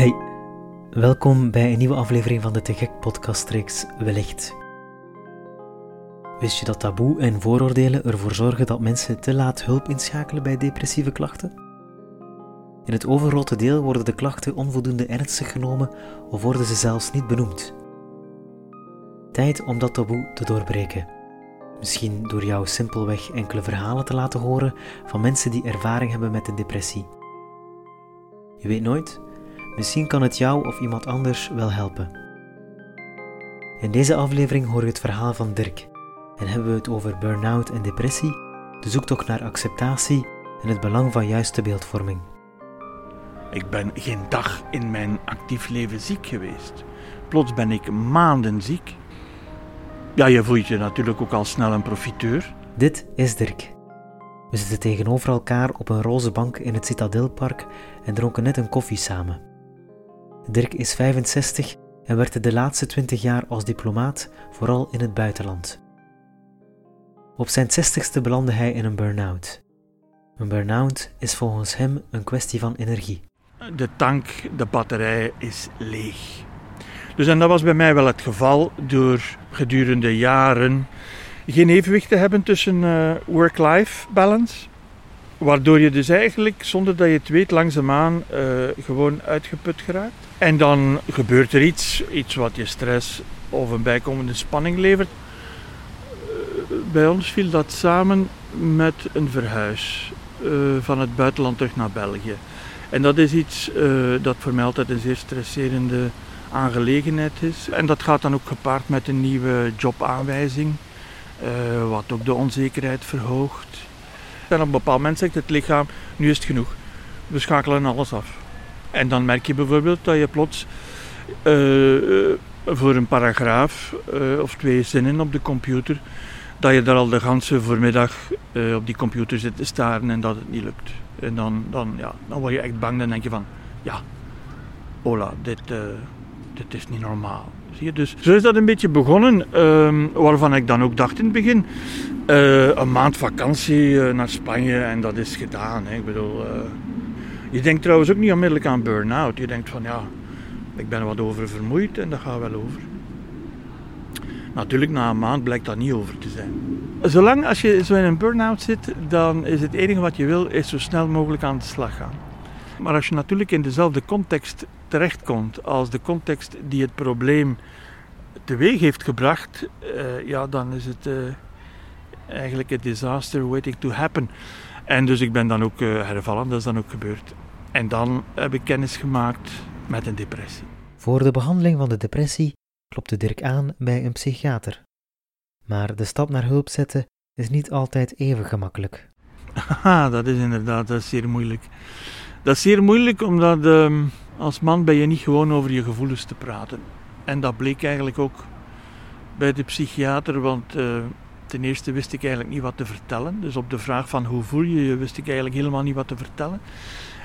Hey, welkom bij een nieuwe aflevering van de Te Gek podcastreeks Wellicht. Wist je dat taboe en vooroordelen ervoor zorgen dat mensen te laat hulp inschakelen bij depressieve klachten? In het overgrote deel worden de klachten onvoldoende ernstig genomen of worden ze zelfs niet benoemd. Tijd om dat taboe te doorbreken. Misschien door jou simpelweg enkele verhalen te laten horen van mensen die ervaring hebben met een depressie. Je weet nooit, misschien kan het jou of iemand anders wel helpen. In deze aflevering hoor je het verhaal van Dirk en hebben we het over burn-out en depressie, de zoektocht naar acceptatie en het belang van juiste beeldvorming. Ik ben geen dag in mijn actief leven ziek geweest. Plots ben ik maanden ziek. Ja, je voelt je natuurlijk ook al snel een profiteur. Dit is Dirk. We zitten tegenover elkaar op een roze bank in het Citadelpark en dronken net een koffie samen. Dirk is 65 en werkte de laatste 20 jaar als diplomaat, vooral in het buitenland. Op zijn 60ste belandde hij in een burn-out. Een burn-out is volgens hem een kwestie van energie. De tank, de batterij is leeg. Dus en dat was bij mij wel het geval door gedurende jaren geen evenwicht te hebben tussen uh, work-life balance. Waardoor je dus eigenlijk, zonder dat je het weet, langzaamaan uh, gewoon uitgeput geraakt. En dan gebeurt er iets, iets wat je stress of een bijkomende spanning levert. Uh, bij ons viel dat samen met een verhuis van het buitenland terug naar België. En dat is iets dat voor mij altijd een zeer stresserende aangelegenheid is. En dat gaat dan ook gepaard met een nieuwe jobaanwijzing, wat ook de onzekerheid verhoogt. En op een bepaald moment zegt het lichaam, nu is het genoeg. We schakelen alles af. En dan merk je bijvoorbeeld dat je plots uh, voor een paragraaf uh, of twee zinnen op de computer, dat je daar al de ganse voormiddag op die computer zit te staren en dat het niet lukt. En dan, dan, ja, dan word je echt bang, dan denk je van, ja, hola, dit, dit is niet normaal. Zie je? Dus zo is dat een beetje begonnen, uh, waarvan ik dan ook dacht in het begin, uh, een maand vakantie uh, naar Spanje en dat is gedaan. Hè. Ik bedoel, eh, je denkt trouwens ook niet onmiddellijk aan burn-out. Je denkt van ja, ik ben wat oververmoeid en dat gaat wel over. Natuurlijk, na een maand blijkt dat niet over te zijn. Zolang als je zo in een burn-out zit, dan is het enige wat je wil, is zo snel mogelijk aan de slag gaan. Maar als je natuurlijk in dezelfde context terechtkomt als de context die het probleem teweeg heeft gebracht, ja, dan is het eigenlijk een disaster waiting to happen. En dus ik ben dan ook uh, hervallen, dat is dan ook gebeurd. En dan heb ik kennis gemaakt met een depressie. Voor de behandeling van de depressie klopte Dirk aan bij een psychiater. Maar de stap naar hulp zetten is niet altijd even gemakkelijk. Haha, dat is inderdaad dat is zeer moeilijk. Dat is zeer moeilijk omdat uh, als man ben je niet gewoon over je gevoelens te praten. En dat bleek eigenlijk ook bij de psychiater, want uh, ten eerste wist ik eigenlijk niet wat te vertellen. Dus op de vraag van hoe voel je je, wist ik eigenlijk helemaal niet wat te vertellen.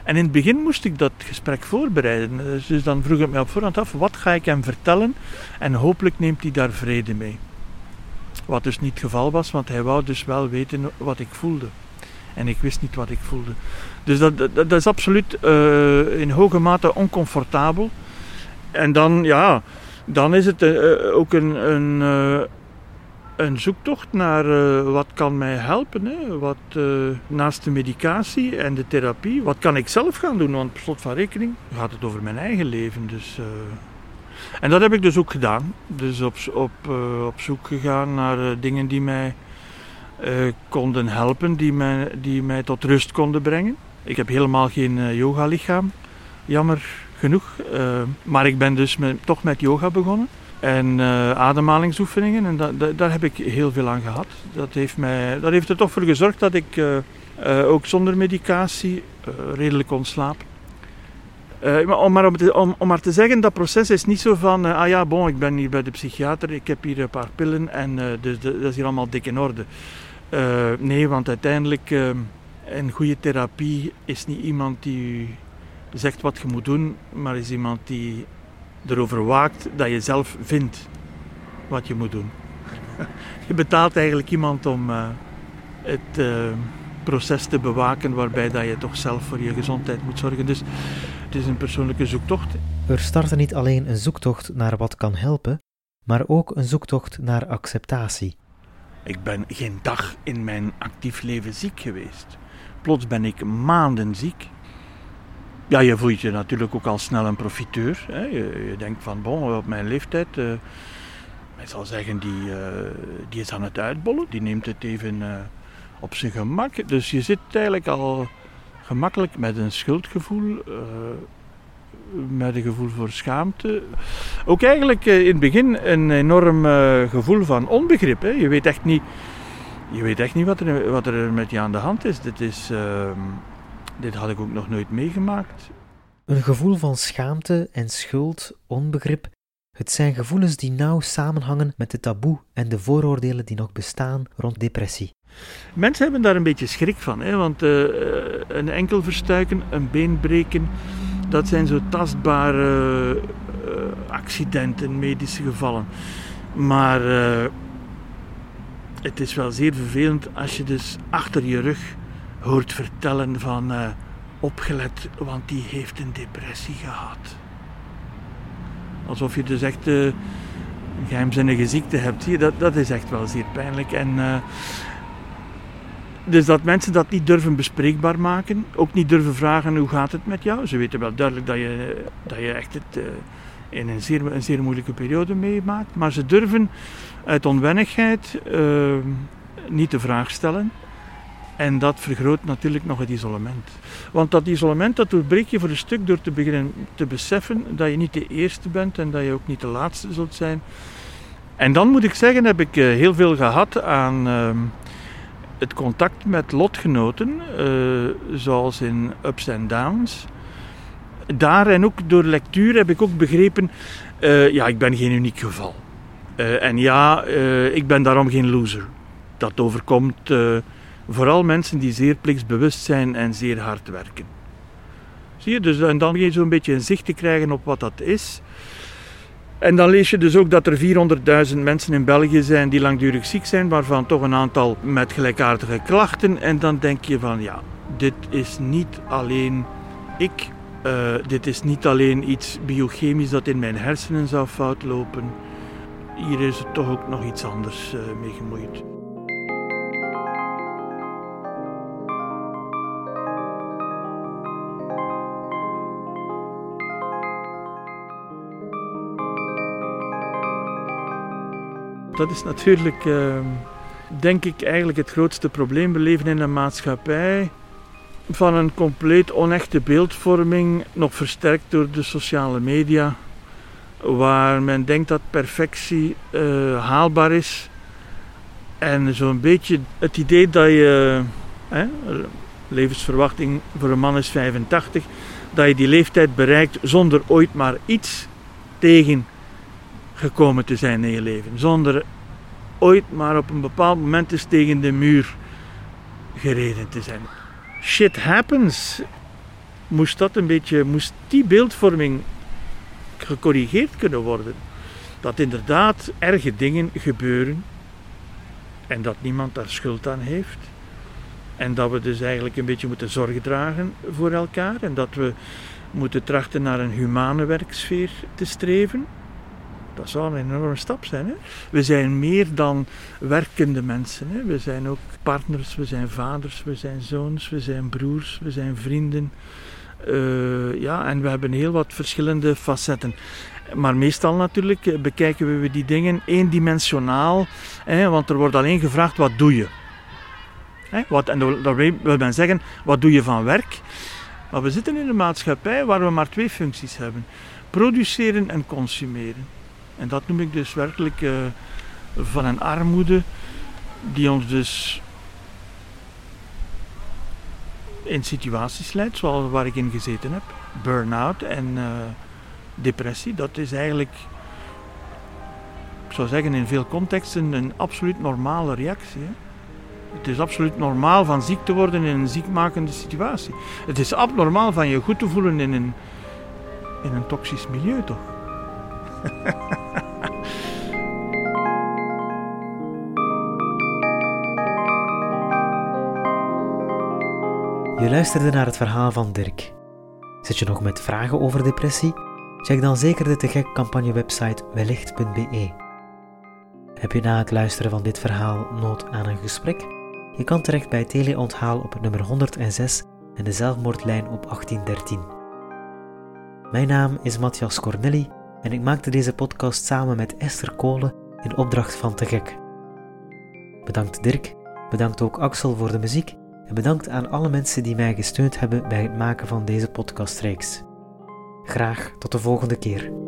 En in het begin moest ik dat gesprek voorbereiden. Dus, dus dan vroeg ik me op voorhand af, wat ga ik hem vertellen? En hopelijk neemt hij daar vrede mee. Wat dus niet het geval was, want hij wou dus wel weten wat ik voelde. En ik wist niet wat ik voelde. Dus dat, dat, is absoluut uh, in hoge mate oncomfortabel. En dan, ja, dan is het uh, ook een, een, een zoektocht naar wat kan mij helpen. Hè? Wat, naast de medicatie en de therapie, wat kan ik zelf gaan doen? Want per slot van rekening gaat het over mijn eigen leven. Dus, en dat heb ik dus ook gedaan. Dus op, op, op zoek gegaan naar dingen die mij uh, konden helpen, die mij, die mij tot rust konden brengen. Ik heb helemaal geen uh, yoga-lichaam, jammer genoeg. Uh, maar ik ben dus toch met yoga begonnen. En ademhalingsoefeningen, en da, da, daar heb ik heel veel aan gehad. Dat heeft, mij, dat heeft er toch voor gezorgd dat ik ook zonder medicatie redelijk kon slapen. Uh, om, maar te, om, om, maar te zeggen, dat proces is niet zo van, ah ja, bon, ik ben hier bij de psychiater, ik heb hier een paar pillen en dus dat is hier allemaal dik in orde. nee, want uiteindelijk, een goede therapie is niet iemand die zegt wat je moet doen, maar is iemand die erover waakt dat je zelf vindt wat je moet doen. je betaalt eigenlijk iemand om het proces te bewaken waarbij dat je toch zelf voor je gezondheid moet zorgen. Dus het is een persoonlijke zoektocht. Er startte niet alleen een zoektocht naar wat kan helpen, maar ook een zoektocht naar acceptatie. Ik ben geen dag in mijn actief leven ziek geweest. Plots ben ik maanden ziek. Ja, je voelt je natuurlijk ook al snel een profiteur. Hè. Je, denkt van, bon, op mijn leeftijd... Uh, zal zeggen, die, uh, die is aan het uitbollen. Die neemt het even uh, op zijn gemak. Dus je zit eigenlijk al gemakkelijk met een schuldgevoel met een gevoel voor schaamte. Ook eigenlijk in het begin een enorm gevoel van onbegrip. Hè. Je weet echt niet, je weet echt niet wat, er, wat er met je aan de hand is. Dit, is uh, dit had ik ook nog nooit meegemaakt. Een gevoel van schaamte en schuld, onbegrip. Het zijn gevoelens die nauw samenhangen met de taboe en de vooroordelen die nog bestaan rond depressie. Mensen hebben daar een beetje schrik van, hè? want uh, een enkel verstuiken, een been breken, dat zijn zo tastbare uh, accidenten, medische gevallen. Maar uh, het is wel zeer vervelend als je dus achter je rug hoort vertellen van uh, opgelet, want die heeft een depressie gehad. Alsof je dus echt een geheimzinnige ziekte hebt. dat, dat is echt wel zeer pijnlijk. En dus dat mensen dat niet durven bespreekbaar maken, ook niet durven vragen hoe gaat het met jou. Ze weten wel duidelijk dat je, dat je echt het, in een zeer, een zeer moeilijke periode meemaakt. Maar ze durven uit onwennigheid niet de vraag stellen. En dat vergroot natuurlijk nog het isolement. Want dat isolement dat doorbreek je voor een stuk door te beginnen te beseffen dat je niet de eerste bent en dat je ook niet de laatste zult zijn. En dan moet ik zeggen, heb ik uh, heel veel gehad aan ehm, het contact met lotgenoten, uh, zoals in Ups en Downs. Daar en ook door lectuur heb ik ook begrepen, uh, ja, ik ben geen uniek geval. En ja, ik ben daarom geen loser. Dat overkomt vooral mensen die zeer plichtsbewust zijn en zeer hard werken. Zie je, dus en dan begin je zo'n beetje een zicht te krijgen op wat dat is. En dan lees je dus ook dat er 400.000 mensen in België zijn die langdurig ziek zijn, waarvan toch een aantal met gelijkaardige klachten. En dan denk je van ja, dit is niet alleen ik, uh, dit is niet alleen iets biochemisch dat in mijn hersenen zou fout lopen. Hier is er toch ook nog iets anders uh, mee gemoeid. Dat is natuurlijk, uh, denk ik, eigenlijk het grootste probleem. We leven in een maatschappij van een compleet onechte beeldvorming, nog versterkt door de sociale media, waar men denkt dat perfectie uh, haalbaar is. En zo'n beetje het idee dat je, hè, levensverwachting voor een man is 85, dat je die leeftijd bereikt zonder ooit maar iets tegen gekomen te zijn in je leven. Zonder ooit maar op een bepaald moment eens tegen de muur gereden te zijn. Shit happens. Moest dat een beetje, moest die beeldvorming gecorrigeerd kunnen worden. Dat inderdaad erge dingen gebeuren en dat niemand daar schuld aan heeft. En dat we dus eigenlijk een beetje moeten zorgen dragen voor elkaar en dat we moeten trachten naar een humane werksfeer te streven. Dat zou een enorme stap zijn. Hè? We zijn meer dan werkende mensen. Hè? We zijn ook partners, we zijn vaders, we zijn zoons, we zijn broers, we zijn vrienden. Uh, ja, en we hebben heel wat verschillende facetten. Maar meestal natuurlijk eh, bekijken we die dingen eendimensionaal. Hè, want er wordt alleen gevraagd, wat doe je? Hè, wat, en daarbij wil men zeggen, wat doe je van werk? Maar we zitten in een maatschappij waar we maar twee functies hebben. Produceren en consumeren. En dat noem ik dus werkelijk uh, van een armoede die ons dus in situaties leidt, zoals waar ik in gezeten heb. Burn-out en uh, depressie, dat is eigenlijk, ik zou zeggen in veel contexten, een absoluut normale reactie. Het is absoluut normaal van ziek te worden in een ziekmakende situatie. Het is abnormaal van je goed te voelen in een, in een toxisch milieu, toch? Je luisterde naar het verhaal van Dirk. Zit je nog met vragen over depressie? Check dan zeker de Te Gek campagne website wellicht.be. Heb je na het luisteren van dit verhaal nood aan een gesprek? Je kan terecht bij teleonthaal op nummer 106 en de zelfmoordlijn op 1813. Mijn naam is Matthias Cornelli en ik maakte deze podcast samen met Esther Kolen in opdracht van Te Gek. Bedankt Dirk, bedankt ook Axel voor de muziek en bedankt aan alle mensen die mij gesteund hebben bij het maken van deze podcastreeks. Graag tot de volgende keer.